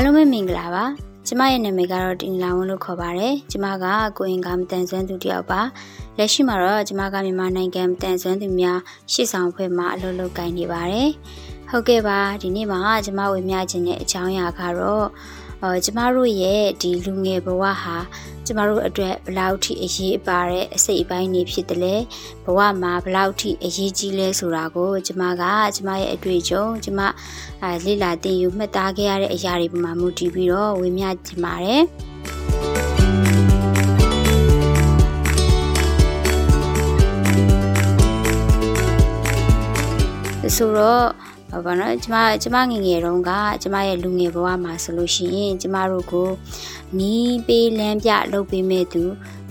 အားလုံးပဲမင်္ဂလာပါကျမရဲ့နာမည်ကတော့တင်လာဝင်းလို့ခေါ်ပါတယ်ကျမကကိုရင်ကမတန်ဆွမ်းသူတယောက်ပါလက်ရှိမှာတော့ကျမကမြန်မာနိုင်ငံမတန်ဆွမ်းသူများရှေ့ဆောင်ဖွဲ့မှာအလုပ်လုပ်ကိုင်နေပါတယ်ဟုတ်ကဲ့ပါဒီနေ့မှာကျမဝေမျှခြင်းတဲ့အကြောင်းအရာကတော့ အော်ကျမတို့ရဲ့ဒီလူငယ်ဘဝဟာကျမတို့အတွက်ဘလောက်ထိအရေးပါတဲ့အစိတ်အပိုင်းတွေဖြစ်တယ်လဲဘဝမှာဘလောက်ထိအရေးကြီးလဲဆိုတာကိုကျမကကျမရဲ့အတွေ့အကြုံကျမအဲလေ့လာသင်ယူမှတ်သားခဲ့ရတဲ့အရာတွေပေါ်မှာမူတည်ပြီးတော့ဝေမျှချင်ပါတယ်ဆိုတော့ ဘာနော်ကျမကျမငငယ်တုန်းကကျမရဲ့လူငယ်ဘဝမှာဆိုလို့ရှိရင်ကျမတို့ကိုနီးပေးလမ်းပြလုပ်ပေးမဲ့သူ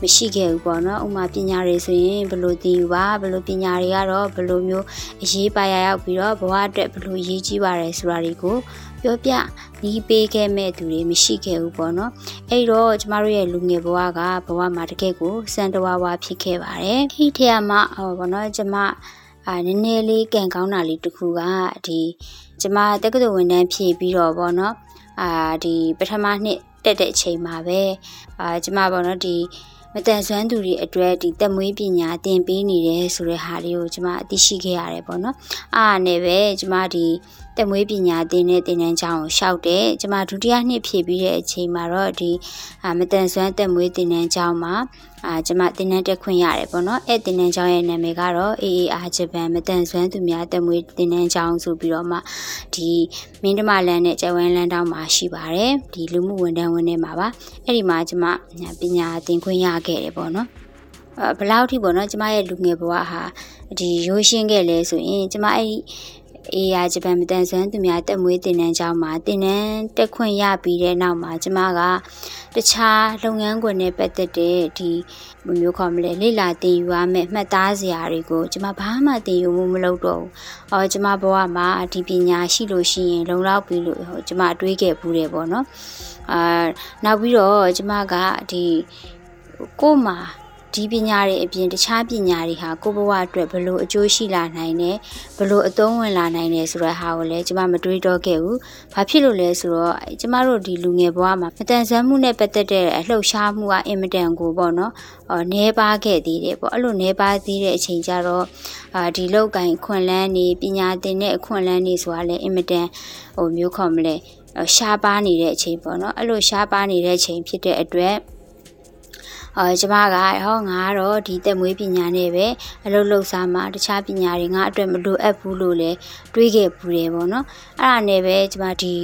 မရှိခဲ့ဘူးပေါ့နော်ဥမာပညာတွေဆိုရင်ဘလို့သင်ယူပါဘလို့ပညာတွေကတော့ဘလို့မျိုးအရေးပါရရောက်ပြီးတော့ဘဝအတွက်ဘလို့ရေးကြီးပါတယ်ဆိုတာတွေကိုပြောပြနီးပေးခဲ့မဲ့သူတွေမရှိခဲ့ဘူးပေါ့နော်အဲ့တော့ကျမတို့ရဲ့လူငယ်ဘဝကဘဝမှာတကယ့်ကိုစံတဝါဝါဖြစ်ခဲ့ပါတယ်ဒီထက်မှဟောပေါ့နော်ကျမ အာနည်းနည်းလေးကံကောင်းတာလေးတစ်ခုကဒီကျမတက္ကသိုလ်ဝန်ထမ်းဖြည့်ပြီးတော့ဗောနော်အာဒီပထမနှစ်တက်တဲ့အချိန်မှာပဲအာကျမဗောနော်ဒီမတန်ဆွမ်းသူတွေအတွက်ဒီတက်မွေးပညာသင်ပေးနေတယ်ဆိုတဲ့ဟာလေးကိုကျမအသိရှိခဲ့ရတယ်ပေါ့နော်အားနဲ့ပဲကျမဒီ တက်မွေးပညာသင်တဲ့သင်တန်းကျောင်းကိုရှောက်တယ်ကျမဒုတိယနှစ်ဖြည့်ပြီးတဲ့အချိန်မှာတော့ဒီမတန်ဆွမ်းတက်မွေးသင်တန်းကျောင်းမှာအာကျမသင်တန်းတက်ခွင့်ရတယ်ပေါ့နော်အဲ့သင်တန်းကျောင်းရဲ့နာမည်ကတော့ AAR ဂျပန်မတန်ဆွမ်းသူများတက်မွေးသင်တန်းကျောင်းဆိုပြီးတော့မှဒီမင်းတမလန်နဲ့ကျဝန်းလန်းတောင်းမှာရှိပါတယ်ဒီလူမှုဝန်ထမ်းဝန်ထဲမှာပါအဲ့ဒီမှာကျမပညာသင်ခွင့်ရခဲ့တယ်ပေါ့နော်ဘလောက်ထိပေါ့နော်ကျမရဲ့လူငယ်ဘဝဟာဒီရိုးရှင်းခဲ့လဲဆိုရင်ကျမအဲ့ အေးရဂျပန်မတန်ဆွမ်းသူများတက်မွေးတင်နန်းကျောင်းမှာတင်နန်းတက်ခွင့်ရပြီးတဲ့နောက်မှာကျမကတခြားလုပ်ငန်းခွင်နဲ့ပတ်သက်တဲ့ဒီမျိုးခေါ်မလဲလေ့လာသင်ယူရမယ့်မှတ်သားစရာတွေကိုကျမဘာမှသင်ယူမှုမလုပ်တော့ဘူး။အော်ကျမဘဝမှာဒီပညာရှိလို့ရှိရင်လုံလောက်ပြီလို့ဟိုကျမတွေးခဲ့ဘူးတယ်ပေါ့နော်။အာနောက်ပြီးတော့ကျမကဒီကို့မှာ ဒီပညာတွေအပြင်တခြားပညာတွေဟာကိုယ့်ဘဝအတွက်ဘလို့အကျိုးရှိလာနိုင်တယ်ဘလို့အသုံးဝင်လာနိုင်တယ်ဆိုတဲ့ဟာကိုလည်းကျမမတွေးတော့ခဲ့ဘူး။ဘာဖြစ်လို့လဲဆိုတော့ကျမတို့ဒီလူငယ်ဘဝမှာမတန်ဆွမ်းမှုနဲ့ပတ်သက်တဲ့အလှုပ်ရှားမှုကအင်မတန်ကိုပေါ့နော်။အော်နေပါခဲ့သေးတယ်ပေါ့။အဲ့လိုနေပါသေးတဲ့အချိန်ကျတော့အာဒီလောက်ကင်ခွန်လန်းနေပညာသင်တဲ့အခွန်လန်းနေဆိုတာလည်းအင်မတန်ဟိုမျိုးခေါ်မလဲရှားပါနေတဲ့အချိန်ပေါ့နော်။အဲ့လိုရှားပါနေတဲ့အချိန်ဖြစ်တဲ့အတွက် အော်ကျမကဟောငါကတော့ဒီတက်မွေးပညာနဲ့ပဲအလုပ်လုပ်စားမှာတခြားပညာတွေငါအတွက်မလိုအပ်ဘူးလို့လည်းတွေးခဲ့ပူတယ်ပေါ့နော်အဲ့ဒါနဲ့ပဲကျမဒီ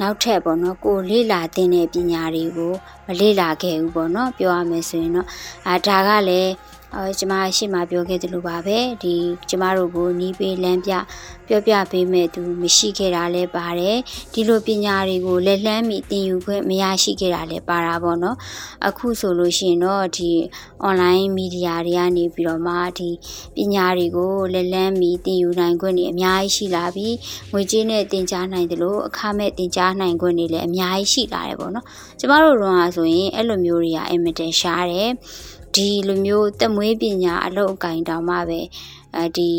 နောက်ထပ်ပေါ့နော်ကိုလေ့လာသင်တဲ့ပညာတွေကိုမလေ့လာခဲ့ဘူးပေါ့နော်ပြောရမယ်ဆိုရင်တော့အာဒါကလည်း အဲကျမရှေ့မှာပြောခဲ့သလိုပါပဲဒီကျမတို့ကိုနီးပေးလမ်းပြပြောပြပေးမဲ့သူမရှိခဲ့တာလည်းပါတယ်ဒီလိုပညာတွေကိုလက်လှမ်းမီသင်ယူခွင့်မရရှိခဲ့တာလည်းပါတာပေါ့နော်အခုဆိုလို့ရှိရင်တော့ဒီ online media တွေကနေပြီးတော့မှဒီပညာတွေကိုလက်လှမ်းမီသင်ယူနိုင်ခွင့်တွေအများကြီးရှိလာပြီးငွေကြေးနဲ့သင်ကြားနိုင်တယ်လို့အခမဲ့သင်ကြားနိုင်ခွင့်တွေလည်းအများကြီးရှိလာတယ်ပေါ့နော်ကျမတို့တော့ဆိုရင်အဲ့လိုမျိုးတွေကအင်မတန်ရှားတယ် ဒီလိုမျိုးတက်မွေးပညာအလုပ်အကင်တောင်မှပဲအဲဒီ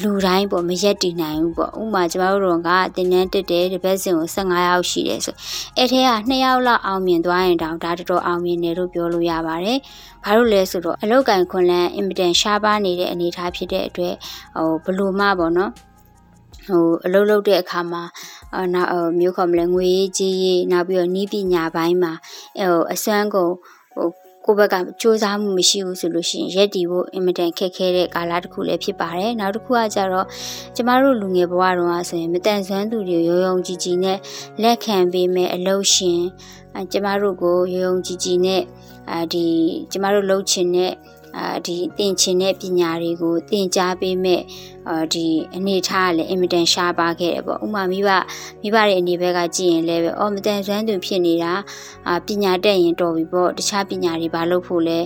လူတိုင်းပေါ့မရက်တည်နိုင်ဘူးပေါ့ဥပမာကျမတို့ကတင်နန်းတက်တယ်တစ်ပတ်စဉ်ကို15ယောက်ရှိတယ်ဆိုအဲ့ထဲက2ယောက်လောက်အောင်မြင်သွားရင်တောင်ဒါတော်တော်အောင်မြင်တယ်လို့ပြောလို့ရပါတယ်ဘာလို့လဲဆိုတော့အလုတ်ကန်ခွန်လန်းအင်မတန်ရှားပါနေတဲ့အနေအထားဖြစ်တဲ့အတွက်ဟိုဘလို့မှပေါ့နော်ဟိုအလုပ်လုပ်တဲ့အခါမှာအနောက်မျိုးခေါ်မလဲငွေကြီးကြီးနောက်ပြီးတော့နီးပညာပိုင်းမှာဟိုအစွမ်းကုန်ဟို ကိုယ့်ဘက်ကစူးစမ်းမှုမရှိဘူးဆိုလို့ရှိရင်ရက်တည်ဖို့အင်မတန်ခက်ခဲတဲ့ကာလတစ်ခုလည်းဖြစ်ပါတယ်နောက်တစ်ခုကကြတော့ကျမတို့လူငယ်ဘဝတုန်းကဆိုရင်မတန်ဆွမ်းသူတွေရောယုံကြည်ကြည်နဲ့လက်ခံပေးမဲ့အလုပ်ရှင်ကျမတို့ကိုရောယုံကြည်ကြည်နဲ့အဲဒီကျမတို့လှုပ်ချင်တဲ့ အာဒီသင်ချင်တဲ့ပညာတွေကိုသင်ကြားပေးမဲ့အာဒီအနေထားကလည်းအင်မတန်ရှားပါခဲ့တယ်ပေါ့ဥမာမိဘမိဘရဲ့အနေဘက်ကကြည့်ရင်လည်းပဲအော်မတန်ဆွမ်းသူဖြစ်နေတာအာပညာတက်ရင်တော်ပြီပေါ့တခြားပညာတွေဘာလုပ်ဖို့လဲ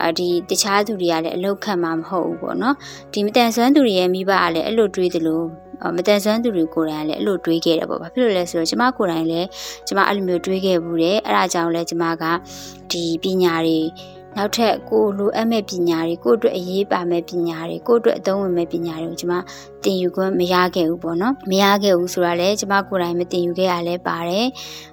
အာဒီတခြားသူတွေကလည်းအလောက်ခံမှာမဟုတ်ဘူးပေါ့နော်ဒီမတန်ဆွမ်းသူတွေရဲ့မိဘကလည်းအဲ့လိုတွေးသလိုမတန်ဆွမ်းသူတွေကိုယ်တိုင်လည်းအဲ့လိုတွေးခဲ့တယ်ပေါ့ဘာဖြစ်လို့လဲဆိုတော့ကျမကိုယ်တိုင်လည်းကျမအဲ့လိုမျိုးတွေးခဲ့ဘူးတယ်အဲ့ဒါကြောင့်လည်းကျမကဒီပညာတွေ နောက်ထပ်ကိုလိုအပ်မဲ့ပညာတွေကိုအတွက်အရေးပါမဲ့ပညာတွေကိုအတွက်အသုံးဝင်မဲ့ပညာတွေကိုကျွန်မတင်ယူခွင့်မရခဲ့ဘူးပေါ့နော်မရခဲ့ဘူးဆိုတာလည်းကျမကိုယ်တိုင်မတင်ယူခဲ့ရလဲပါတယ်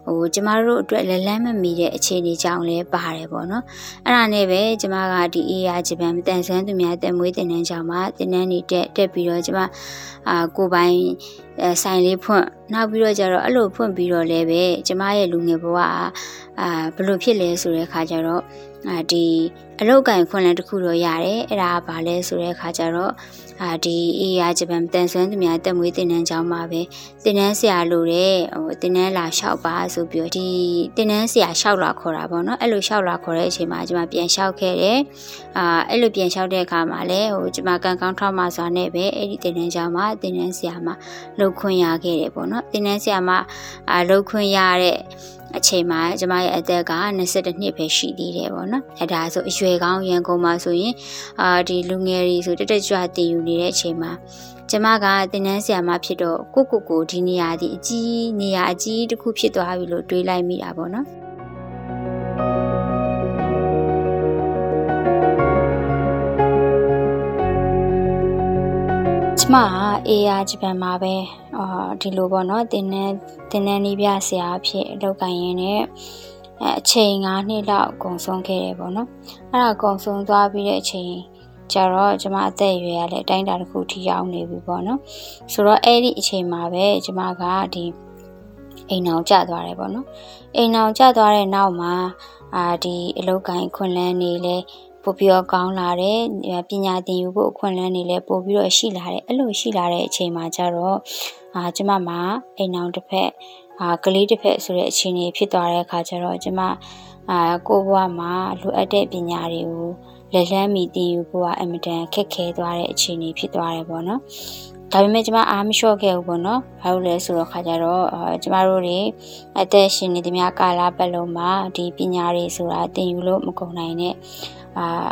ဟိုကျမတို့အတွက်လက်လန်းမမီတဲ့အခြေအနေကြောင့်လည်းပါတယ်ပေါ့နော်အဲ့ဒါနဲ့ပဲကျမကဒီ AI ဂျပန်တန်ဆန်းသူများတက်မွေးတင်နန်းကြောင့်မှတင်နန်းနေတက်တက်ပြီးတော့ကျမအာကိုပိုင်ဆိုင်လေးဖွင့်နောက်ပြီးတော့ကျတော့အဲ့လိုဖွင့်ပြီးတော့လည်းပဲကျမရဲ့လူငယ်ဘဝအာဘယ်လိုဖြစ်လဲဆိုတဲ့အခါကျတော့ အာဒီအလောက်ကင်ခွင့်လန်းတစ်ခုတော့ရတယ်အဲ့ဒါကဘာလဲဆိုတဲ့အခါကျတော့အာဒီအေးရဂျပန်တန်ဆွမ်းသူများတက်မွေးတင်နန်းကျောင်းမှာပဲတင်နန်းဆရာလို့တဲ့ဟိုတင်နန်းလာလျှောက်ပါဆိုပြီးတော့ဒီတင်နန်းဆရာလျှောက်လာခေါ်တာပေါ့နော်အဲ့လိုလျှောက်လာခေါ်တဲ့အချိန်မှာကျွန်မပြန်လျှောက်ခဲ့တယ်အာအဲ့လိုပြန်လျှောက်တဲ့အခါမှာလည်းဟိုကျွန်မကန်ကောင်းထောက်မှစွာနဲ့ပဲအဲ့ဒီတင်နန်းကျောင်းမှာတင်နန်းဆရာမှာလှုပ်ခွင့်ရခဲ့တယ်ပေါ့နော်တင်နန်းဆရာမှာအာလှုပ်ခွင့်ရတဲ့ အချိန်မှာကျမရဲ့အသက်က22နှစ်ပဲရှိသေးတယ်ပေါ့နော်အဲဒါဆိုအရွယ်ကောင်းရန်ကုန်မှာဆိုရင်အာဒီလူငယ်တွေဆိုတက်တက်ကြွတည်ယူနေတဲ့အချိန်မှာကျမကတင်နန်းဆရာမဖြစ်တော့ကိုကိုကိုဒီနေရာဒီအကြီးနေရာအကြီးတစ်ခုဖြစ်သွားပြီလို့တွေးလိုက်မိတာပေါ့နော် ကျမက AR ဂျပန်မှာပဲအာဒီလိုပေါ့နော်တင်းနဲ့တင်းနဲ့နီးပြဆရာအဖြစ်အလုပ်ကိုင်ရင်းနဲ့အချိန်9နှစ်လောက်အကုန်ဆုံးခဲ့တယ်ပေါ့နော်အဲ့ဒါအကုန်ဆုံးသွားပြီးတဲ့အချိန်ကျတော့ကျမအသက်အရွယ်ကလည်းအတိုင်းအတာတစ်ခုထိရောက်နေပြီပေါ့နော်ဆိုတော့အဲ့ဒီအချိန်မှာပဲကျမကဒီအိမ်အောင်ကျသွားတယ်ပေါ့နော်အိမ်အောင်ကျသွားတဲ့နောက်မှာအာဒီအလုတ်ကိုင်းခွန်လန်းနေလဲ ပို့ပြီးတော့ကောင်းလာတယ်ပညာသင်ယူဖို့အခွင့်အလမ်းတွေလည်းပို့ပြီးတော့ရှိလာတယ်အဲ့လိုရှိလာတဲ့အချိန်မှာကျတော့အာကျမမှာအိမ်အောင်တစ်ဖက်အာကလေးတစ်ဖက်ဆိုတဲ့အခြေအနေဖြစ်သွားတဲ့အခါကျတော့ကျမအာကိုဘဝမှာလိုအပ်တဲ့ပညာတွေကိုလက်လန်းမီတည်ယူဖို့ကအမတန်ခက်ခဲသွားတဲ့အခြေအနေဖြစ်သွားတယ်ပေါ့နော်ဒါပေမဲ့ကျမအားမလျှော့ခဲ့ဘူးပေါ့နော်။ဘာလို့လဲဆိုတော့ခါကြတော့ကျမတို့တွေအသက်ရှင်နေသမျှကာလပတ်လုံးမှာဒီပညာတွေဆိုတာသင်ယူလို့မကုန်နိုင်တဲ့ အာ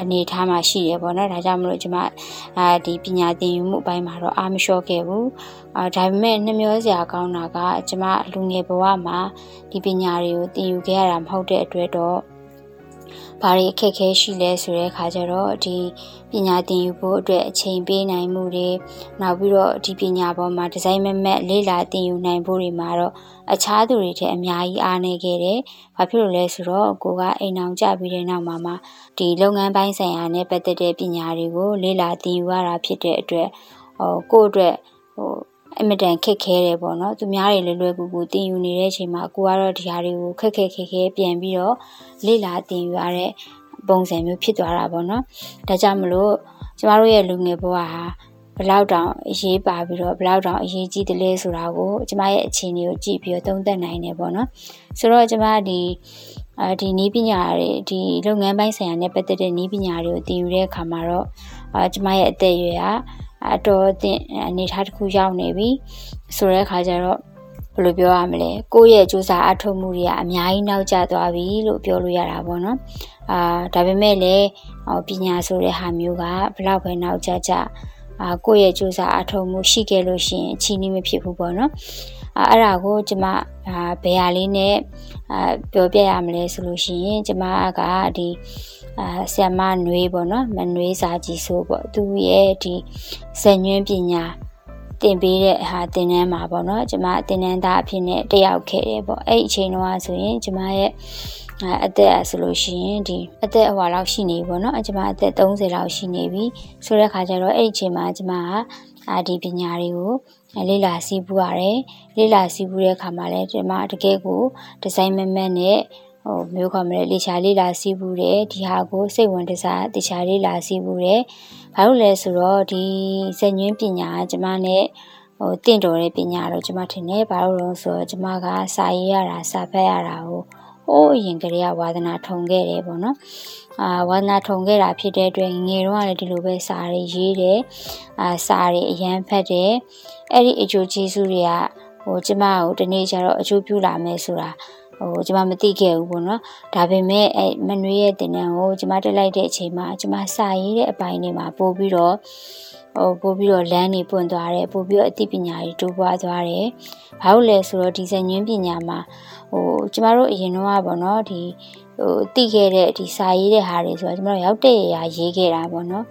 အနေထားမှာရှိတယ်ပေါ့နော်ဒါကြောင့်မလို့ကျွန်မအာဒီပညာသင်ယူမှုအပိုင်းမှာတော့အားမလျှော့ခဲ့ဘူးအာဒါပေမဲ့နှမျောစရာကောင်းတာကကျွန်မလူငယ်ဘဝမှာဒီပညာတွေကိုသင်ယူခဲ့ရတာမဟုတ်တဲ့အတွက်တော့ ဘာတွေအခက်အခဲရှိလဲဆိုတဲ့အခါကျတော့ဒီပညာသင်ယူဖို့အတွက်အချိန်ပေးနိုင်မှုတွေနောက်ပြီးတော့ဒီပညာပေါ်မှာဒီဇိုင်းမမက်လေ့လာသင်ယူနိုင်ဖို့တွေမှာတော့အခြားသူတွေထက်အများကြီးအားနည်းခဲ့တယ်။ဘာဖြစ်လို့လဲဆိုတော့ကိုကအိမ်အောင်ကြပြီးတဲ့နောက်မှာမှဒီလုပ်ငန်းပိုင်းဆိုင်ရာနဲ့ပတ်သက်တဲ့ပညာတွေကိုလေ့လာသင်ယူရတာဖြစ်တဲ့အတွက်ဟိုကိုယ့်အတွက်ဟို အမတန်ခက်ခဲတယ်ပေါ့နော်သူများတွေလွယ်လွယ်ကူကူတင်ယူနေတဲ့အချိန်မှာကိုကတော့ဒီဟာတွေကိုခက်ခဲခက်ခဲပြန်ပြီးတော့လေ့လာတင်ယူရတဲ့ပုံစံမျိုးဖြစ်သွားတာပေါ့နော်ဒါကြောင့်မလို့ကျမတို့ရဲ့လူငယ်ဘဝဟာဘလောက်တောင်အရေးပါပြီးတော့ဘလောက်တောင်အရေးကြီးတယ်လဲဆိုတာကိုကျမရဲ့အခြေအနေကိုကြည့်ပြီးတော့သုံးသပ်နိုင်တယ်ပေါ့နော်ဆိုတော့ကျမဒီအဲဒီနီးပညာတွေဒီလုပ်ငန်းပိုင်းဆိုင်ရာနဲ့ပတ်သက်တဲ့နီးပညာတွေကိုသင်ယူတဲ့အခါမှာတော့အာကျမရဲ့အသက်အရွယ်က အတော်အသင့်အနေထားတစ်ခုရောက်နေပြီဆိုတဲ့အခါကျတော့ဘယ်လိုပြောရမလဲကိုယ့်ရဲ့စူးစမ်းအထောက်မှုတွေကအများကြီးနောက်ကျသွားပြီလို့ပြောလို့ရတာပေါ့နော်အာဒါပေမဲ့လည်းပညာဆိုတဲ့ဟာမျိုးကဘလောက်ပဲနောက်ကျကျအာကိုယ့်ရဲ့စူးစမ်းအထောက်မှုရှိခဲ့လို့ရှိရင်အချီးနှီးမဖြစ်ဘူးပေါ့နော်အဲ့ဒါကိုကျမအာဘယ်ဟာလေးနဲ့အာပြောပြရမလဲဆိုလို့ရှိရင်ကျမကဒီ အာဆ iam မနွေးပေါ့နော်မနွေးစာကြီးဆိုပေါ့သူရဲ့ဒီဇညွင်းပညာတင်ပေးတဲ့ဟာတင်နန်းမှာပေါ့နော်ကျမတင်နန်းသားအဖြစ်နဲ့တယောက်ခဲ့တယ်ပေါ့အဲ့အချိန်တော့ဆိုရင်ကျမရဲ့အသက်အဆိုလို့ရှိရင်ဒီအသက်အဟွာလောက်ရှိနေပြီပေါ့နော်အကျမအသက်30လောက်ရှိနေပြီဆိုတဲ့ခါကျတော့အဲ့အချိန်မှာကျမကအာဒီပညာတွေကိုလေ့လာစီးပူရတယ်လေ့လာစီးပူတဲ့အခါမှာလည်းကျမတကယ်ကိုဒီဇိုင်းမမတ်နဲ့ ဟိုမျိုးခေါ်မလဲလေချာလေးလာစီးပူတယ်ဒီဟာကိုစိတ်ဝင်တစားတခြားလေးလာစီးပူတယ်ဘာလို့လဲဆိုတော့ဒီဇညွင်းပညာကျမနဲ့ဟိုတင့်တော်တဲ့ပညာတော့ကျမထင်တယ်ဘာလို့လဲဆိုတော့ကျမကစာရေးရတာစာဖတ်ရတာကိုဟိုးအရင်ကလေးကဝါသနာထုံခဲ့တယ်ပေါ့နော်အာဝါသနာထုံခဲ့တာဖြစ်တဲ့အတွက်ငယ်တော့လည်းဒီလိုပဲစာတွေရေးတယ်အာစာတွေအရန်ဖတ်တယ်အဲ့ဒီအကျိုးကျေးဇူးတွေကဟိုကျမကိုတနေ့ကျတော့အကျိုးပြုလာမယ်ဆိုတာ ဟိုကျမမသိခဲ့ဘူးပေါ့နော်ဒါပေမဲ့အဲမနွေးရဲ့တင်တန်းကိုကျမတက်လိုက်တဲ့အချိန်မှာကျမစာရေးတဲ့အပိုင်းတွေမှာပို့ပြီးတော့ဟိုပို့ပြီးတော့လမ်းနေပွင့်သွားတယ်ပို့ပြီးတော့အသိပညာတွေတိုးပွားသွားတယ်ဘာလို့လဲဆိုတော့ဒီဇညွှန်းပညာမှာဟိုကျမတို့အရင်တော့ပေါ့နော်ဒီဟိုတိခဲ့တဲ့ဒီစာရေးတဲ့ဟာတွေဆိုတော့ကျမတို့ရောက်တဲ့ရာရေးခဲ့တာပေါ့နော်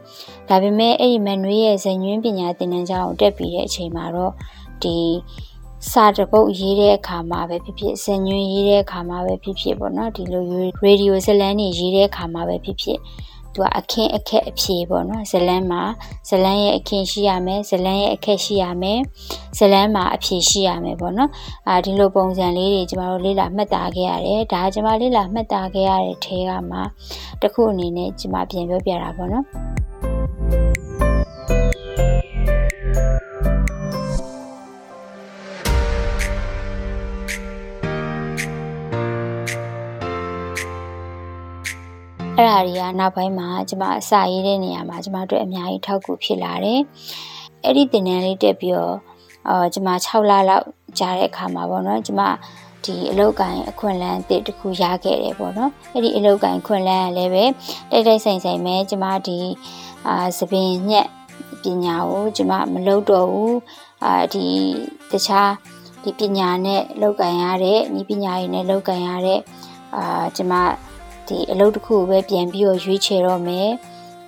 ဒါပေမဲ့အဲ့ဒီမန်နွေရဲ့ဇညွှန်းပညာသင်တန်းကျောင်းကိုတက်ပြီးတဲ့အချိန်မှာတော့ဒီ စာတပုတ်ရေးတဲ့အခါမှာပဲဖြစ်ဖြစ်ဇညွှန်းရေးတဲ့အခါမှာပဲဖြစ်ဖြစ်ပေါ့နော်ဒီလိုရေဒီယိုဇလန်းတွေရေးတဲ့အခါမှာပဲဖြစ်ဖြစ်သူကအခင်းအခက်အဖြေပေါ့နော်ဇလန်းမှာဇလန်းရဲ့အခင်းရှိရမယ်ဇလန်းရဲ့အခက်ရှိရမယ်ဇလန်းမှာအဖြေရှိရမယ်ပေါ့နော်အာဒီလိုပုံစံလေးတွေကျမတို့လေ့လာမှတ်သားခဲ့ရတယ်ဒါကျမလေ့လာမှတ်သားခဲ့ရတဲ့ထဲကမှတစ်ခုအနေနဲ့ကျမပြန်ပြောပြတာပေါ့နော် အဲ့ဒါတွေကနောက်ပိုင်းမှာကျမအစာရေးတဲ့နေရာမှာကျမတို့အများကြီးထောက်ကူဖြစ်လာတယ်။အဲ့ဒီတင်နန်းလေးတက်ပြီးတော့အာကျမ6လလောက်ကြာတဲ့အခါမှာပေါ့နော်ကျမဒီအလုတ်ကိုင်းအခွင့်အလန်းတစ်တခုရခဲ့တယ်ပေါ့နော်။အဲ့ဒီအလုတ်ကိုင်းခွင့်လန်းကလည်းပဲတိုက်တိုက်ဆိုင်ဆိုင်ပဲကျမဒီအာသပင်ညက်ပညာကိုကျမမလုပ်တော့ဘူးအာဒီတခြားဒီပညာနဲ့လောက်ကန်ရတဲ့ဤပညာရေးနဲ့လောက်ကန်ရတဲ့အာကျမ ဒီအလုပ်တစ်ခုပဲပြန်ပြီးတော့ရွေးချယ်တော့မယ်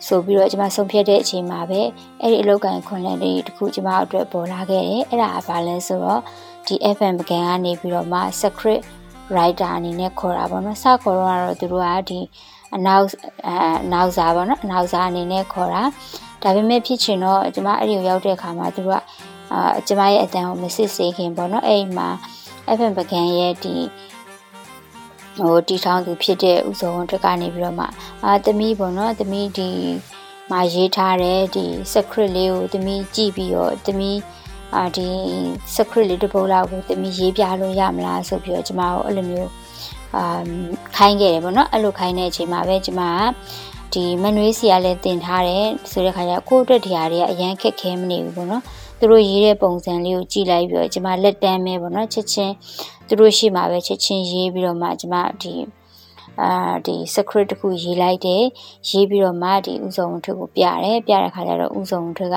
ဆိုပြီးတော့ကျွန်မဆုံးဖြတ်တဲ့အချိန်မှာပဲအဲ့ဒီအလုပ်ကန်ခွန်လန်းလေးတစ်ခုကျွန်မအတွက်ပေါ်လာခဲ့တယ်အဲ့ဒါကဘာလဲဆိုတော့ဒီ FM ပကံကနေပြီးတော့မှ secret writer အနေနဲ့ခေါ်တာပေါ့နော်စခေါ်တော့ကတော့သူတို့ကဒီအနောက်အနောက်စာပေါ့နော်အနောက်စာအနေနဲ့ခေါ်တာဒါပေမဲ့ဖြစ်ချင်တော့ကျွန်မအဲ့ဒီကိုရောက်တဲ့အခါမှာသူတို့ကအာကျွန်မရဲ့အတန်ကိုမစစ်စေခင်ပေါ့နော်အဲ့ဒီမှာ FM ပကံရဲ့ဒီ ဟိုတီထောင်သူဖြစ်တဲ့ဥစုံတက်ကနေပြီးတော့မှအာသမီးပေါ့နော်သမီးဒီမှာရေးထားတဲ့ဒီ secret လေးကိုသမီးကြည့်ပြီးတော့သမီးအာဒီ secret လေးတစ်ပုဒ်လောက်ကိုသမီးရေးပြလို့ရမလားဆိုပြီးတော့ကျမတို့အဲ့လိုမျိုးအာခိုင်းခဲ့တယ်ပေါ့နော်အဲ့လိုခိုင်းတဲ့အချိန်မှာပဲကျမကဒီမနွေးစီကလည်းတင်ထားတယ်ဆိုတဲ့ခါကျကိုယ့်အတွက်တရားတွေကအရန်ခက်ခဲမနေဘူးပေါ့နော် သူတို့ရေးတဲ့ပုံစံလေးကိုကြည့်လိုက်ပြီးတော့ကျမလက်တန်းမဲပေါ့နော်ချက်ချင်းသူတို့ရှိမှာပဲချက်ချင်းရေးပြီးတော့မှကျမဒီအာဒီ secret တခုရေးလိုက်တယ်ရေးပြီးတော့မှဒီဥစုံထွတ်ကိုပြတယ်ပြတဲ့ခါကျတော့ဥစုံထွတ်က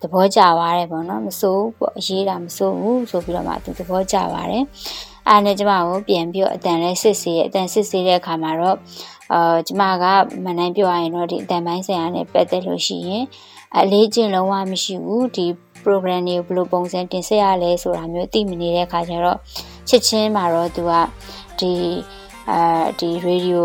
သဘောကျသွားတယ်ပေါ့နော်မစိုးပေါ့ရေးတာမစိုးဘူးဆိုပြီးတော့မှသူသဘောကျသွားတယ်အားနဲ့ကျမကိုပြန်ပြီးတော့အတန်လဲစစ်စေးအတန်စစ်စေးတဲ့အခါမှာတော့အာကျမကမနိုင်ပြောရရင်တော့ဒီအတန်ပိုင်းဆိုင်ရာနဲ့ပတ်သက်လို့ရှိရင်အလေးကျင့်လုံးဝမရှိဘူးဒီ program တွေကိုဘယ်လိုပုံစံတင်ဆက်ရလဲဆိုတာမျိုးသိမနေတဲ့အခါကျတော့ချက်ချင်းမှာတော့သူကဒီအာဒီ radio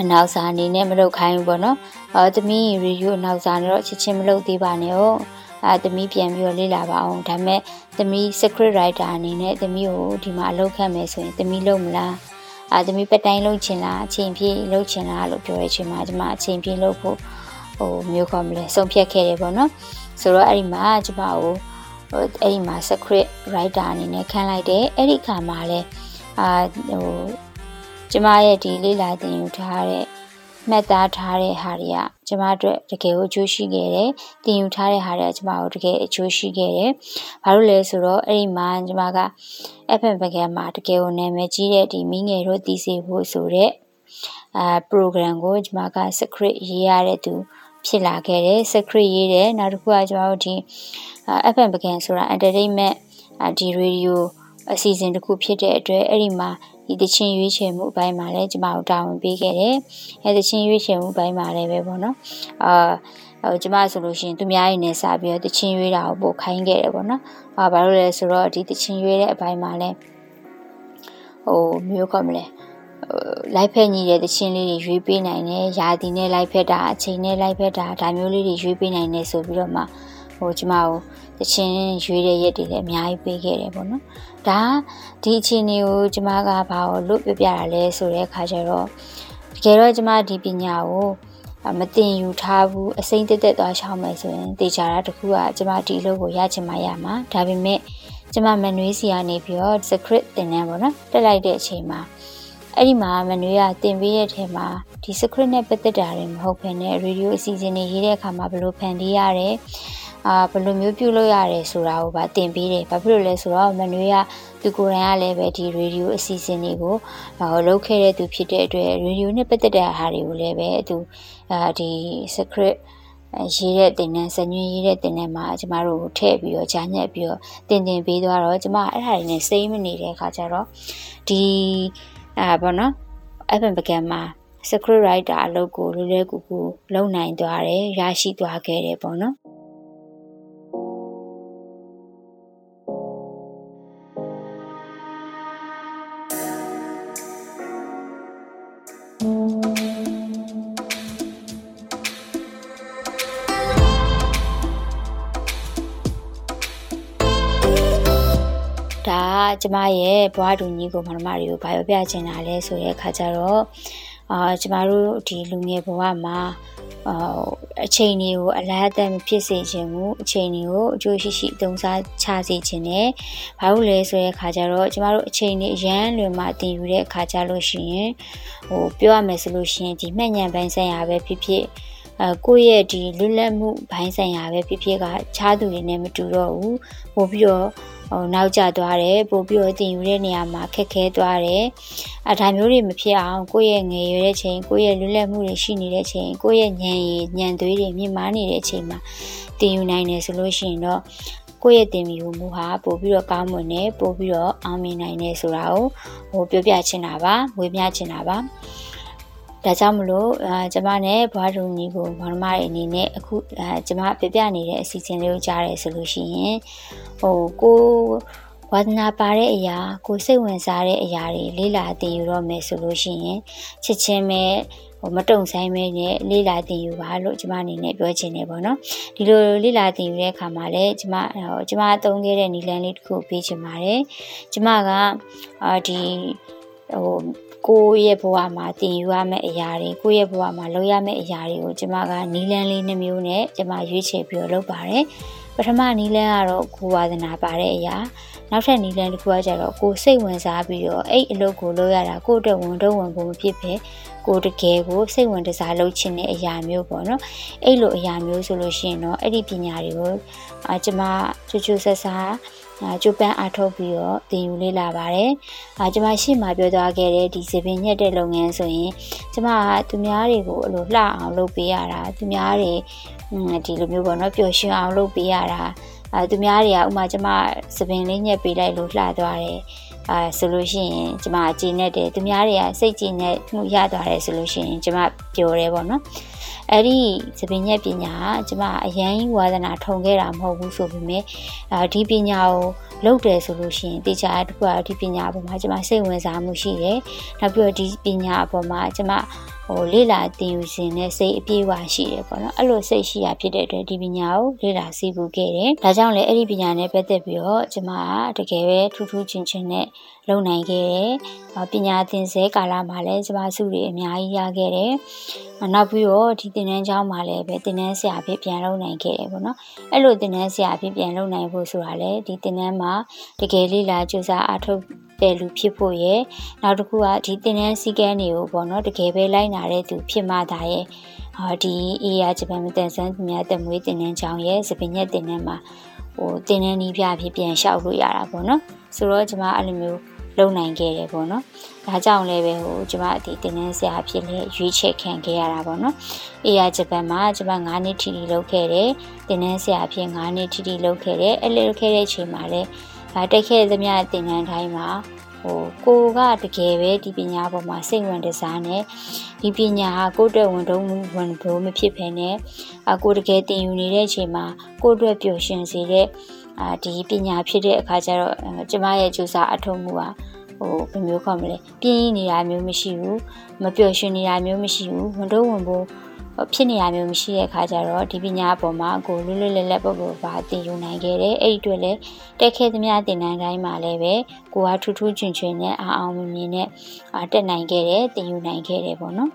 အနောက်စာအနေနဲ့မလုပ်ခိုင်းဘူးပေါ့နော်။အော်သမီး radio အနောက်စာနဲ့တော့ချက်ချင်းမလုပ်သေးပါနဲ့ဟုတ်။အဲသမီးပြန်ပြီးတော့လေ့လာပါအောင်။ဒါပေမဲ့သမီး secret writer အနေနဲ့သမီးကိုဒီမှာအလုပ်ခန့်မယ်ဆိုရင်သမီးလုပ်မလား။အဲသမီးပတိုင်းလုပ်ချင်လားအချိန်ပြည့်လုပ်ချင်လားလို့ပြောတဲ့အချိန်မှာကျွန်မအချိန်ပြည့်လုပ်ဖို့ဟိုမျိုးခေါ်မလဲဆုံးဖြတ်ခဲ့တယ်ပေါ့နော်။ ဆိုတော့အဲ့ဒီမှာကျွန်မကိုအဲ့ဒီမှာ secret writer အနေနဲ့ခန့်လိုက်တယ်အဲ့ဒီခါမှာလဲအာဟိုကျမရဲ့ဒီလေးလာတင်ယူထားတဲ့မှတ်သားထားတဲ့ဟာတွေကကျမတို့တကယ်ကိုအကျိုးရှိခဲ့တယ်။တင်ယူထားတဲ့ဟာတွေကကျမတို့တကယ်အကျိုးရှိခဲ့တယ်။ဘာလို့လဲဆိုတော့အဲ့ဒီမှာကျမက FM ပကံမှာတကယ်ကိုနာမည်ကြီးတဲ့ဒီမိငယ်တို့တည်စေဖို့ဆိုတဲ့အာ program ကိုကျမက secret ရေးရတဲ့သူ ဖြစ်လာခဲ့တယ် secret ရေးတယ်နောက်တစ်ခုကကျမတို့ဒီ FM ပကံဆိုတာ entertainment ဒီ radio အစီအစဉ်တစ်ခုဖြစ်တဲ့အတွက်အဲ့ဒီမှာဒီတချင်းရွေးချယ်မှုအပိုင်းမှာလည်းကျမတို့တာဝန်ပေးခဲ့တယ်။အဲတချင်းရွေးချယ်မှုအပိုင်းမှာလည်းပဲပေါ့နော်။အာဟိုကျမဆိုလို့ရှိရင်သူများရင်းနဲ့စပြီးတော့တချင်းရွေးတာကိုပို့ခိုင်းခဲ့တယ်ပေါ့နော်။အာဘာလို့လဲဆိုတော့ဒီတချင်းရွေးတဲ့အပိုင်းမှာလည်းဟိုမျိုးခေါ်မလဲ လိုက်ဖက်ညီတဲ့တခြင်းလေးတွေရွေးပေးနိုင်တယ်။ယာတီနဲ့လိုက်ဖက်တာအချိန်နဲ့လိုက်ဖက်တာဒါမျိုးလေးတွေရွေးပေးနိုင်တယ်ဆိုပြီးတော့မှဟိုကျမကိုတခြင်းရွေးတဲ့ရက်တွေလည်းအများကြီးပေးခဲ့တယ်ပေါ့နော်။ဒါဒီအချိန်တွေကိုကျမကဘာလို့လွတ်ပြပြတာလဲဆိုတဲ့အခါကျတော့တကယ်တော့ကျမဒီပညာကိုမတင်ယူထားဘူးအစိမ့်တက်တက်သွားရှောင်းမယ်ဆိုရင်တေချာတာတခုကကျမဒီလိုကိုရချင်မှရမှာဒါပေမဲ့ကျမမနွေးစီကနေပြီးတော့ secret တင်နေပါတော့တက်လိုက်တဲ့အချိန်မှာ အဲ့ဒီမှာမနွေးကတင်ပေးတဲ့ထဲမှာဒီ script နဲ့ပတ်သက်တာတွေမဟုတ်ဘဲနဲ့ radio အစီအစဉ်တွေရေးတဲ့အခါမှာဘယ်လိုဖန်တီးရတယ်အာဘယ်လိုမျိုးပြုလုပ်ရတယ်ဆိုတာကိုပါတင်ပေးတယ်။ဘာဖြစ်လို့လဲဆိုတော့မနွေးကသူကိုယ်တိုင်ကလည်းပဲဒီ radio အစီအစဉ်တွေကိုဟိုလုပ်ခဲ့တဲ့သူဖြစ်တဲ့အတွက် radio နဲ့ပတ်သက်တဲ့ဟာတွေကိုလည်းပဲသူအာဒီ script ရေးတဲ့တင်တဲ့ဇညွှန်းရေးတဲ့တင်တဲ့မှာကျမတို့ထည့်ပြီးတော့ဂျာညက်ပြီးတော့တင်တင်ပေးသွားတော့ကျမအဲ့ဒါတွေနဲ့စိတ်မနေတဲ့အခါကျတော့ဒီ အာဘောနော် FM ပကံမှာ script writer အလုပ်ကိုလွယ်လွယ်ကူကူလုပ်နိုင်သွားတယ်ရရှိသွားခဲ့တယ်ပေါ့နော် ကျမရဲ့ဘွားတူညီကိုမမတွေကိုဘာပြောပြချင်တာလဲဆိုတဲ့အခါကျတော့အာကျမတို့ဒီလူငယ်ဘဝမှာအာအချိန်တွေကိုအလားအသက်မဖြစ်စေခြင်းဘူးအချိန်တွေကိုအကျိုးရှိရှိအသုံးစားချစေခြင်းနဲ့ဘာလို့လဲဆိုတဲ့အခါကျတော့ကျမတို့အချိန်တွေအရန်လွန်မှတင်ယူတဲ့အခါကျလို့ရှိရင်ဟိုပြောရမယ်ဆိုလို့ရှိရင်ဒီမှတ်ဉာဏ်ပိုင်းဆိုင်ရာပဲဖြစ်ဖြစ် အဲကိုယ့်ရဲ့ဒီလွတ်လပ်မှုဘိုင်းဆိုင်ရာပဲဖြစ်ဖြစ်ကခြားသူတွေနဲ့မတူတော့ဘူးပို့ပြီးတော့ဟိုနောက်ကျသွားတယ်ပို့ပြီးတော့တင်ယူတဲ့နေရာမှာခက်ခဲသွားတယ်အဲဒါမျိုးတွေမဖြစ်အောင်ကိုယ့်ရဲ့ငယ်ရွယ်တဲ့ချိန်ကိုယ့်ရဲ့လွတ်လပ်မှုတွေရှိနေတဲ့ချိန်ကိုယ့်ရဲ့ဉာဏ်ရည်ဉာဏ်သွေးတွေမြင့်မားနေတဲ့ချိန်မှာတင်ယူနိုင်တယ်ဆိုလို့ရှိရင်တော့ကိုယ့်ရဲ့တင်ယူမှုဟာပို့ပြီးတော့ကောင်းမွန်တယ်ပို့ပြီးတော့အောင်မြင်နိုင်တယ်ဆိုတာကိုဟိုပြောပြချင်တာပါဝေမျှချင်တာပါ ဒါကြောင့်မလို့အာကျမနဲ့ဘွားတို့ညီကိုမောင်မတွေအနေနဲ့အခုအာကျမပြပြနေတဲ့အစီအစဉ်လေးကိုကြားတယ်ဆိုလို့ရှိရင်ဟိုကိုဝါသနာပါတဲ့အရာကိုစိတ်ဝင်စားတဲ့အရာတွေလေးလာတင်ယူတော့မယ်ဆိုလို့ရှိရင်ချစ်ချင်းပဲဟိုမတုံဆိုင်မဲနဲ့လေးလာတင်ယူပါလို့ကျမအနေနဲ့ပြောချင်တယ်ပေါ့နော်ဒီလိုလေးလာတင်ယူတဲ့အခါမှာလည်းကျမဟိုကျမအသုံးခဲ့တဲ့နီလန်လေးတစ်ခုပေးချင်ပါတယ်ကျမကအာဒီဟို ကိုယ့်ရဲ့ဘဝမှာတင်ယူရမယ့်အရာတွေကိုယ့်ရဲ့ဘဝမှာလုပ်ရမယ့်အရာတွေကိုကျမကနီလန်းလေးနှမျိုးနဲ့ကျမရွေးချယ်ပြီးတော့လုပ်ပါတယ်ပထမနီလန်းကတော့ကိုဝါသနာပါတဲ့အရာနောက်ထပ်နီလန်းတစ်ခုကကျတော့ကိုစိတ်ဝင်စားပြီးတော့အဲ့အလုပ်ကိုလုပ်ရတာကိုအတွက်ဝန်တော့ဝန်ဖို့မဖြစ်ပဲကိုတကယ်ကိုစိတ်ဝင်တစားလုပ်ချင်တဲ့အရာမျိုးပေါ့နော်အဲ့လိုအရာမျိုးဆိုလို့ရှိရင်တော့အဲ့ဒီပညာတွေကိုအာကျမချူချူဆက်စားကျု ပ်ပန်းအားထုတ်ပြီးတော့သင်ယူလေ့လာပါတယ်။အာကျွန်မရှိမှပြောသွားခဲ့တဲ့ဒီစပင်ညက်တဲ့လုပ်ငန်းဆိုရင်ကျွန်မကသူများတွေကိုအလိုလှအောင်လုပ်ပေးရတာသူများတွေဒီလိုမျိုးပေါ့နော်ပျော်ရွှင်အောင်လုပ်ပေးရတာအဲသူများတွေကဥမာကျွန်မစပင်လေးညက်ပေးလိုက်လို့လှသွားတယ် အဲဆိုလို့ရှိရင်ကျမအကြည်နဲ့တယ်သူများတွေကစိတ်ကြည်နဲ့မှုရသွားတယ်ဆိုလို့ရှိရင်ကျမပျော်တယ်ပေါ့နော်အဲ့ဒီသပင်ညက်ပညာကကျမအရန်ဝါသနာထုံခဲ့တာမဟုတ်ဘူးဆိုပေမဲ့ဒီပညာကိုလုပ်တယ်ဆိုလို့ရှိရင်တေချာတခုကဒီပညာအပေါ်မှာကျမစိတ်ဝင်စားမှုရှိတယ်။နောက်ပြီးတော့ဒီပညာအပေါ်မှာကျမ ဟိုလေ့လာသင်ယူခြင်းနဲ့စိတ်အပြည့်အဝရှိတယ်ပေါ့နော်။အဲ့လိုစိတ်ရှိရဖြစ်တဲ့အတွက်ဒီပညာကိုလေ့လာစီးပူခဲ့တယ်။ဒါကြောင့်လည်းအဲ့ဒီပညာနဲ့ပတ်သက်ပြီးတော့ကျမကတကယ်ပဲထူးထူးချင်းချင်းနဲ့လုံနိုင်ခဲ့တယ်။ပညာသင်ဆဲကာလမှာလည်းကျမစုတွေအများကြီးရခဲ့တယ်။နောက်ပြီးတော့ဒီသင်တန်းကျောင်းမှာလည်းပဲသင်တန်းဆရာဖြစ်ပြန်လုပ်နိုင်ခဲ့တယ်ပေါ့နော်။အဲ့လိုသင်တန်းဆရာဖြစ်ပြန်လုပ်နိုင်ဖို့ဆိုတာလည်းဒီသင်တန်းမှာတကယ်လေးလာကြိုးစားအားထုတ်တဲ့လူဖြစ်ဖို့ရယ်နောက်တစ်ခုကဒီသင်တန်းစည်းကမ်းတွေကိုပေါ့နော်တကယ်ပဲလိုက်နာတဲ့သူဖြစ်မှသာရဲ့ဟာဒီအေးရဂျပန်မတန်ဆန်းသူများတက်မွေးတင်နှန်းချောင်းရဲ့စပင်ညက်တင်နှန်းမှာဟိုတင်နှန်းနီးပြဖြစ်ပြန်လျှောက်လို့ရတာပေါ့နော်ဆိုတော့ကျွန်မအဲ့လိုမျိုးလုံနိုင်ခဲ့တယ်ပေါ့နော်ဒါကြောင့်လည်းပဲဟိုကျမဒီတင်နန်းဆရာဖြစ်လေရွေးချယ်ခံခဲ့ရတာပေါ့နော်အေးရဂျပန်မှာကျမ9နှစ်ထီထီလုပ်ခဲ့တယ်တင်နန်းဆရာဖြစ်9နှစ်ထီထီလုပ်ခဲ့တယ်အဲ့လိုလုပ်ခဲ့တဲ့အချိန်မှာလည်းဒါတက်ခဲ့သမျှတင်နန်းတိုင်းမှာ ဟိုကိုကတကယ်ပဲဒီပညာပေါ်မှာစိတ်ဝင်တစားနဲ့ဒီပညာဟာကိုယ့်အတွက်ဝန်တုံးဝန်ဘိုးမဖြစ်ဖ ೇನೆ အကိုတကယ်တင်ယူနေတဲ့အချိန်မှာကိုယ့်အတွက်ပျော်ရွှင်စေတဲ့အာဒီပညာဖြစ်တဲ့အခါကျတော့ကျမရဲ့ကြိုးစားအထောက်မှုဟာဟိုဘယ်မျိုးခေါ်မလဲပြင်းနေတာမျိုးမရှိဘူးမပျော်ရွှင်နေတာမျိုးမရှိဘူးဝန်တော့ဝန်ဖို့ ဖြစ်နေရမျိုးမရှိတဲ့အခါကျတော့ဒီပညာအပေါ်မှာကိုလွတ်လွတ်လပ်လပ်ပုဂ္ဂိုလ်ပါသင်ယူနိုင်ခဲ့တယ်အဲ့ဒီအတွက်လည်းတက်ခဲ့သမျှသင်တန်းတိုင်းမှာလည်းပဲကိုကထူးထူးချွင်ချွင်နဲ့အာအောင်မြင်မြင်နဲ့တက်နိုင်ခဲ့တယ်သင်ယူနိုင်ခဲ့တယ်ပေါ့နော်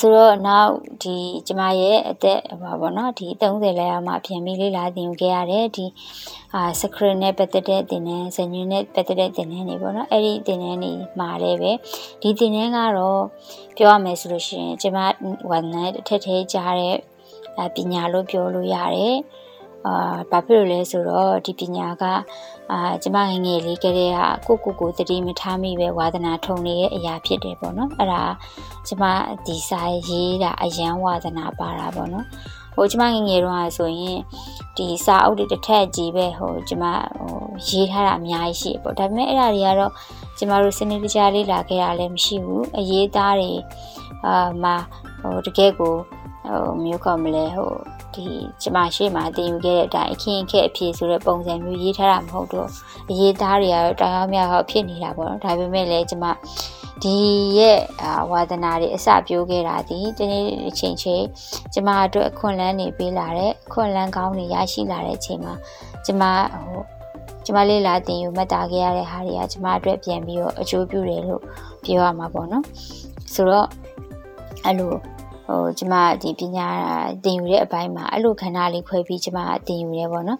ဆိုတော့နောက်ဒီကျမရဲ့အသက်ဘာပေါ့နော်ဒီ30လဲအောင်မှပြန်ပြီးလေ့လာသင်ယူခဲ့ရတယ်ဒီအာစခရနဲ့ပတ်သက်တဲ့သင်တန်းဇညွနဲ့ပတ်သက်တဲ့သင်တန်းတွေပေါ့နော်အဲ့ဒီသင်တန်းတွေမှာလည်းပဲဒီသင်တန်းကတော့ပြောရမယ်ဆိုလို့ရှိရင်ကျမဝန်နဲ့အထက်ထဲကြားတဲ့ပညာလို့ပြောလို့ရတယ် အာဘာဖြစ်လို့လဲဆိုတော့ဒီပညာကအာကျမငငယ်လေးကလေးကကိုကိုကိုတတိမထားမိပဲဝါသနာထုံနေတဲ့အရာဖြစ်တယ်ပေါ့နော်အဲ့ဒါကျမဒီစာရေးတာအယံဝါသနာပါတာပေါ့နော်ဟိုကျမငငယ်တော့ဆိုရင်ဒီစာအုပ်တွေတစ်ထက်ကြီးပဲဟိုကျမဟိုရေးထားတာအများကြီးရှိပေါ့ဒါပေမဲ့အဲ့ဒါတွေကတော့ကျမတို့စနစ်တကျလေးလာခဲ့တာလည်းမရှိဘူးအရေးသားတွေအာမှာဟိုတကယ်ကို ဟိုမျိုးကမလဲဟိုဒီကျမရှိမှတင်ယူခဲ့တဲ့အတိုင်းအခင်းအခက်အဖြစ်ဆိုတဲ့ပုံစံမျိုးရေးထားတာမဟုတ်တော့အရေးသားတွေကတော့တောင်အောင်မြောက်ဖြစ်နေတာပေါ့နော်ဒါပေမဲ့လည်းကျမဒီရဲ့ဝါသနာတွေအစပြိုးခဲ့တာဒီတနေ့အချိန်ချင်းကျမအတွက်အခွင့်အလန်းနေပေးလာတဲ့အခွင့်အလန်းကောင်းတွေရရှိလာတဲ့အချိန်မှာကျမဟိုကျမလေးလာတင်ယူမှတ်သားခဲ့ရတဲ့ဟာတွေကကျမအတွက်ပြန်ပြီးတော့အကျိုးပြုတယ်လို့ပြောရမှာပေါ့နော်ဆိုတော့အဲ့လို ဟိုကျမဒီပညာသင်ယူတဲ့အပိုင်းမှာအဲ့လိုခန္ဓာလေးခွဲပြီးကျမသင်ယူရဲပေါ့နော်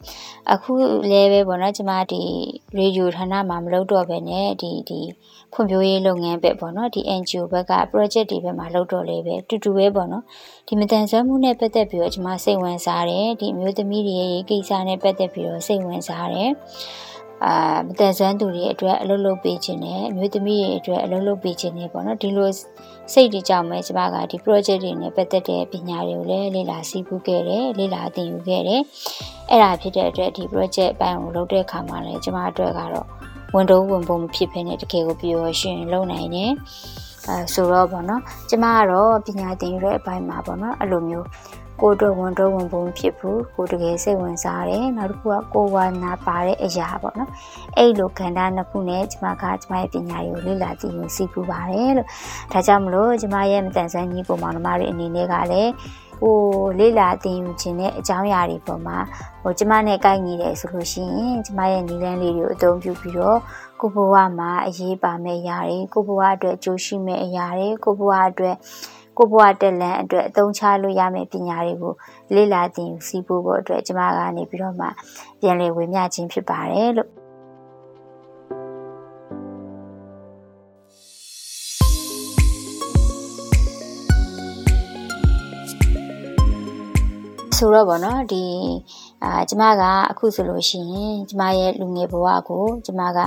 အခုလည်းပဲပေါ့နော်ကျမဒီရေဒီယိုဌာနမှာမလုပ်တော့ဘဲနဲ့ဒီဒီဖွံ့ဖြိုးရေးလုပ်ငန်းပဲပေါ့နော်ဒီ NGO ဘက်က project တွေဘက်မှာလုပ်တော့လေပဲတူတူပဲပေါ့နော်ဒီမတန်ဆွမ်းမှုနဲ့ပတ်သက်ပြီးတော့ကျမစိတ်ဝင်စားတယ်ဒီမျိုးသမီးတွေရဲ့ကိစ္စနဲ့ပတ်သက်ပြီးတော့စိတ်ဝင်စားတယ် အာမတန်ဆွမ်းသူတွေအတွက်အလုပ်လုပ်ပေးခြင်းနဲ့အမျိုးသမီးတွေအတွက်အလုပ်လုပ်ပေးခြင်းနဲ့ပေါ့နော်ဒီလိုစိတ်တွေကြောင့်ပဲကျမကဒီ project တွေနဲ့ပတ်သက်တဲ့ပညာတွေကိုလည်းလေ့လာစီးပူးခဲ့တယ်လေ့လာသင်ယူခဲ့တယ်အဲ့ဒါဖြစ်တဲ့အတွက်ဒီ project အပိုင်းကိုလုပ်တဲ့အခါမှာလည်းကျမအတွက်ကတော့ဝန်တော့ဝန်ပုံမဖြစ်ဖ ೇನೆ တကယ်ကိုပြောရှင်လုပ်နိုင်တယ်အဲဆိုတော့ပေါ့နော်ကျမကတော့ပညာသင်ယူတဲ့အပိုင်းမှာပေါ့နော်အဲ့လိုမျိုး ကိုတော့ဝန်တော့ဝန်ပုံဖြစ်ဘူးကိုတကယ်စိတ်ဝင်စားတယ်နောက်တစ်ခုကကိုဝါနာပါတဲ့အရာပေါ့နော်အဲ့လိုခန္ဓာနှစ်ခုနဲ့ကျမကကျမရဲ့ပညာတွေကိုလေ့လာသိယူစီးပူးပါတယ်လို့ဒါကြောင့်မလို့ကျမရဲ့မတန်ဆန်းကြီးပုံမောင်နှမတွေအနေနဲ့ကလည်းဟိုလေးလာတင်ယူခြင်းတဲ့အကြောင်းအရာတွေပေါ်မှာဟိုကျမနဲ့ကိုက်ညီတယ်ဆိုလို့ရှိရင်ကျမရဲ့နီလန်းလေးတွေကိုအသုံးပြုပြီးတော့ကိုဘဝမှာအရေးပါမယ့်အရာတွေကိုဘဝအတွက်အကျိုးရှိမယ့်အရာတွေကိုဘဝအတွက် ကိုဘဝတက်လန်အတွက်အသုံးချလို့ရမယ့်ပညာတွေကိုလေ့လာသင်ယူစီးဖို့ဖို့အတွက်ကျမကနေပြီးတော့မှပြန်လည်ဝေမျှခြင်းဖြစ်ပါတယ်လို့ဆိုတော့ဗောနော်ဒီအာကျမကအခုဆိုလို့ရှိရင်ကျမရဲ့လူငယ်ဘဝကိုကျမက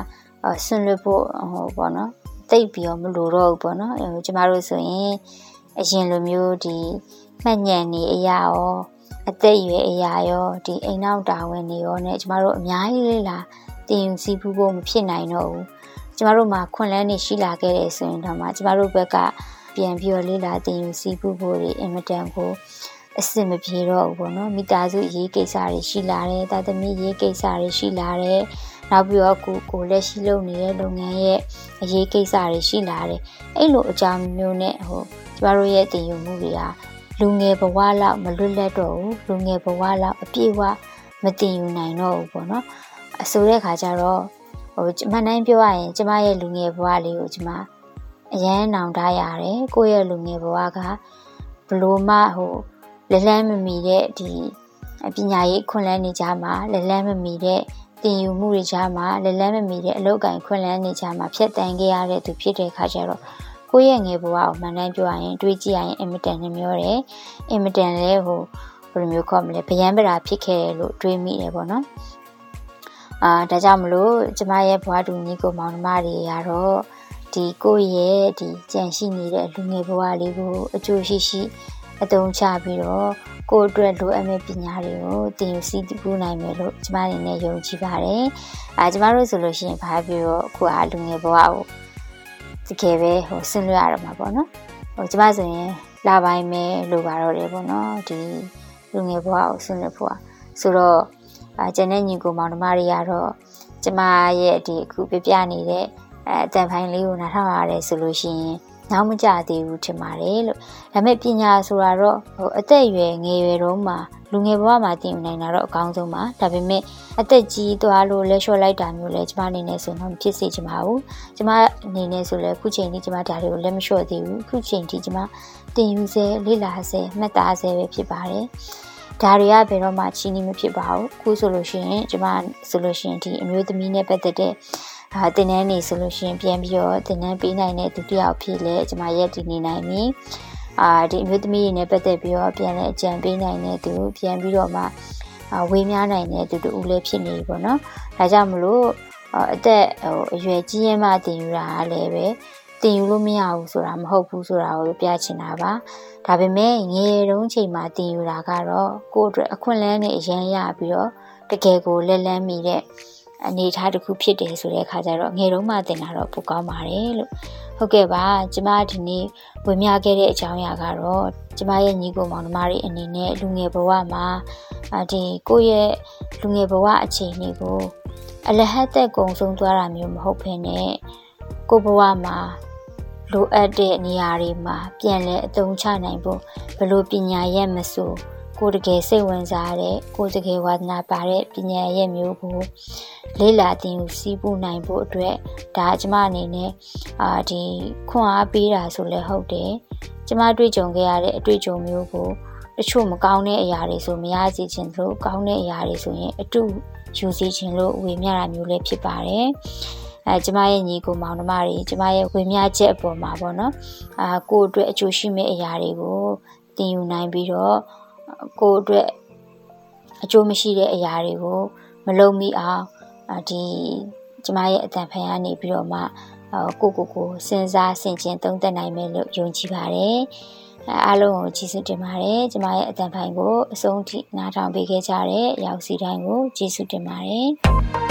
ဆွန့်လွတ်ဖို့ဟိုဗောနော်တိတ်ပြီးတော့မလိုတော့ဘူးဗောနော်ကျမတို့ဆိုရင် အရင်လိုမျိုးဒီမှတ်ညံနေအရာရောအသက်အရွယ်အရာရောဒီအိမ်နောက်တာဝန်တွေရောနဲ့ကျမတို့အများကြီးလေးလာတင်ယူစီးပူးဖို့မဖြစ်နိုင်တော့ဘူးကျမတို့မှာခွန်လန်းနေရှိလာခဲ့တယ်ဆိုရင်တော့မှကျမတို့ဘက်ကပြန်ပြီးတော့လေးလာတင်ယူစီးပူးဖို့တွေအင်မတန်ကိုအဆင်မပြေတော့ဘူးပေါ့နော်မိသားစုရေးကိစ္စတွေရှိလာတယ်တာသမီရေးကိစ္စတွေရှိလာတယ်နောက်ပြီးတော့ကိုကိုလက်ရှိလုပ်နေတဲ့လုပ်ငန်းရဲ့အရေးကိစ္စတွေရှိလာတယ်အဲ့လိုအကြောင်းမျိုးနဲ့ဟို ကျမတို့ရဲ့တည်ယူမှုတွေကလူငယ်ဘဝလောက်မလွတ်လပ်တော့ဘူးလူငယ်ဘဝလောက်အပြည့်အဝမတည်ယူနိုင်တော့ဘူးပေါ့နော်အဆိုတဲ့ခါကျတော့ဟိုမနိုင်ပြောရရင်ကျမရဲ့လူငယ်ဘဝလေးကိုကျမအရန်နောင်တရတယ်ကိုယ့်ရဲ့လူငယ်ဘဝကဘလို့မှဟိုလလန်းမမီတဲ့ဒီပညာရေးခွင့်လန်းနေကြမှာလလန်းမမီတဲ့တင်ယူမှုတွေကြားမှာလလန်းမမီတဲ့အလောက်ကန်ခွင့်လန်းနေကြမှာဖြတ်တန်းခဲ့ရတဲ့သူဖြစ်တဲ့ခါကျတော့ ကိုယ့်ရဲ့ငယ်ဘဝကိုမှန်တမ်းပြောရရင်တွေးကြည့်ရရင်အင်မတန်နှမျောတယ်အင်မတန်လဲဟိုဘယ်လိုမျိုးခေါ်မလဲဗျံပရာဖြစ်ခဲ့တယ်လို့တွေးမိတယ်ပေါ့နော်အာဒါကြောင့်မလို့ကျမရဲ့ဘဝတူညီကိုမောင်နှမတွေကတော့ဒီကိုယ့်ရဲ့ဒီကြံရှိနေတဲ့လူငယ်ဘဝလေးကိုအကျိုးရှိရှိအသုံးချပြီးတော့ကိုယ့်အတွက်လိုအပ်မယ့်ပညာတွေကိုသင်ယူစီးပူးနိုင်မယ်လို့ကျမအနေနဲ့ယုံကြည်ပါတယ်။အာကျမတို့ဆိုလို့ရှိရင်ဘာပြီးတော့အခုအားလူငယ်ဘဝကို တကယ်ပဲဟိုဆင်းလွှဲရတော့မှာပေါ့နော်ဟိုကျမဆိုရင်လာပိုင်းပဲလိုပါတော့တယ်ပေါ့နော်ဒီလူငယ်ဘဝကိုဆင်းလွှဲဖို့อ่ะဆိုတော့အာကျန်တဲ့ညီကိုမောင်နှမတွေကတော့ကျမရဲ့ဒီအခုပြပြနေတဲ့အဲအတန်ဖိုင်လေးကိုနားထောင်ရတယ်ဆိုလို့ရှိရင် နောက်မကြသေးဘူးထင်ပါတယ်လို့ဒါပေမဲ့ပညာဆိုတာတော့ဟိုအသက်အရွယ်ငယ်ရွယ်တုန်းမှာလူငယ်ဘဝမှာတည်ယူနိုင်တာတော့အကောင်းဆုံးပါဒါပေမဲ့အသက်ကြီးသွားလို့လက်လျှော့လိုက်တာမျိုးလဲကျမအနေနဲ့ဆိုတော့ဖြစ်စေချင်ပါဘူးကျမအနေနဲ့ဆိုလဲခုချိန်ထိကျမဒါတွေကိုလက်မလျှော့သေးဘူးခုချိန်ထိကျမတင်ယူစေလေ့လာစေမှတ်သားစေပဲဖြစ်ပါတယ်ဒါတွေကဘယ်တော့မှချီးနှီးမဖြစ်ပါဘူးခုဆိုလို့ရှိရင်ကျမဆိုလို့ရှိရင်ဒီအမျိုးသမီးနဲ့ပတ်သက်တဲ့ အာတင်နန်းနေဆိုလို့ရှိရင်ပြန်ပြီးတော့တင်နန်းပေးနိုင်တဲ့သူတယောက်ဖြစ်လဲကျမရက်တည်နေနိုင်ပြီအာဒီအမျိုးသမီးတွေနဲ့ပတ်သက်ပြီးတော့ပြန်လဲအကြံပေးနိုင်တဲ့သူပြန်ပြီးတော့မှအာဝေးများနိုင်တဲ့သူတူလည်းဖြစ်နေပြီပေါ့နော်ဒါကြောင့်မလို့အသက်ဟိုအရွယ်ကြီးရင်မှတင်ယူတာလည်းပဲတင်ယူလို့မရဘူးဆိုတာမဟုတ်ဘူးဆိုတာကိုပြချင်တာပါဒါပေမဲ့ငယ်တုန်းချိန်မှာတင်ယူတာကတော့ကိုယ့်အတွက်အခွင့်အလမ်းနဲ့အရန်ရပြီးတော့တကယ်ကိုလက်လန်းမိတဲ့ အနေအထားတစ်ခုဖြစ်တယ်ဆိုတဲ့အခါကျတော့ငယ်တုန်းမှတင်တာတော့ပိုကောင်းပါတယ်လို့ဟုတ်ကဲ့ပါကျမဒီနေ့ဝင်မြခဲ့တဲ့အကြောင်းအရာကတော့ကျမရဲ့ညီကိုမောင်နှမတွေအနေနဲ့လူငယ်ဘဝမှာဒီကိုယ့်ရဲ့လူငယ်ဘဝအခြေအနေကိုအလဟတ်သက်ကုံဆုံးသွားတာမျိုးမဟုတ်ဘဲနဲ့ကိုဘဝမှာလိုအပ်တဲ့နေရာတွေမှာပြန်လဲအသုံးချနိုင်ဖို့ဘလို့ပညာရက်မဆို ကိုတကယ်စိတ်ဝင်စားတဲ့ကိုတကယ်ဝါသနာပါတဲ့ပညာရက်မျိုးကိုလေ့လာသင်ယူစီးပူးနိုင်ဖို့အတွက်ဒါကျမအနေနဲ့အာဒီခွန်အားပေးတာဆိုလဲဟုတ်တယ်ကျမတွေ့ကြုံခဲ့ရတဲ့အတွေ့အကြုံမျိုးကိုတချို့မကောင်းတဲ့အရာတွေဆိုမရစီခြင်းလို့ကောင်းတဲ့အရာတွေဆိုရင်အတူယူစီခြင်းလို့ဝေမျှတာမျိုးလည်းဖြစ်ပါတယ်အဲကျမရဲ့ညီကိုမောင်နှမတွေကျမရဲ့ဝေမျှချက်အပေါ်မှာပေါ့နော်အာကိုအတွက်အကျိုးရှိမဲ့အရာတွေကိုသင်ယူနိုင်ပြီးတော့ ကိုအတွက်အကျိုးမရှိတဲ့အရာတွေကိုမလုပ်မိအောင်ဒီကျမရဲ့အတန်ဖန်ကနေပြီးတော့မှကိုကိုကိုစဉ်းစားဆင်ခြင်သုံးသပ်နိုင်မယ်လို့ယုံကြည်ပါတယ်အားလုံးကိုကျေးဇူးတင်ပါတယ်ကျမရဲ့အတန်ဖိုင်ကိုအဆုံးထိနားထောင်ပေးခဲ့ကြတဲ့ရောက်စီတိုင်းကိုကျေးဇူးတင်ပါတယ်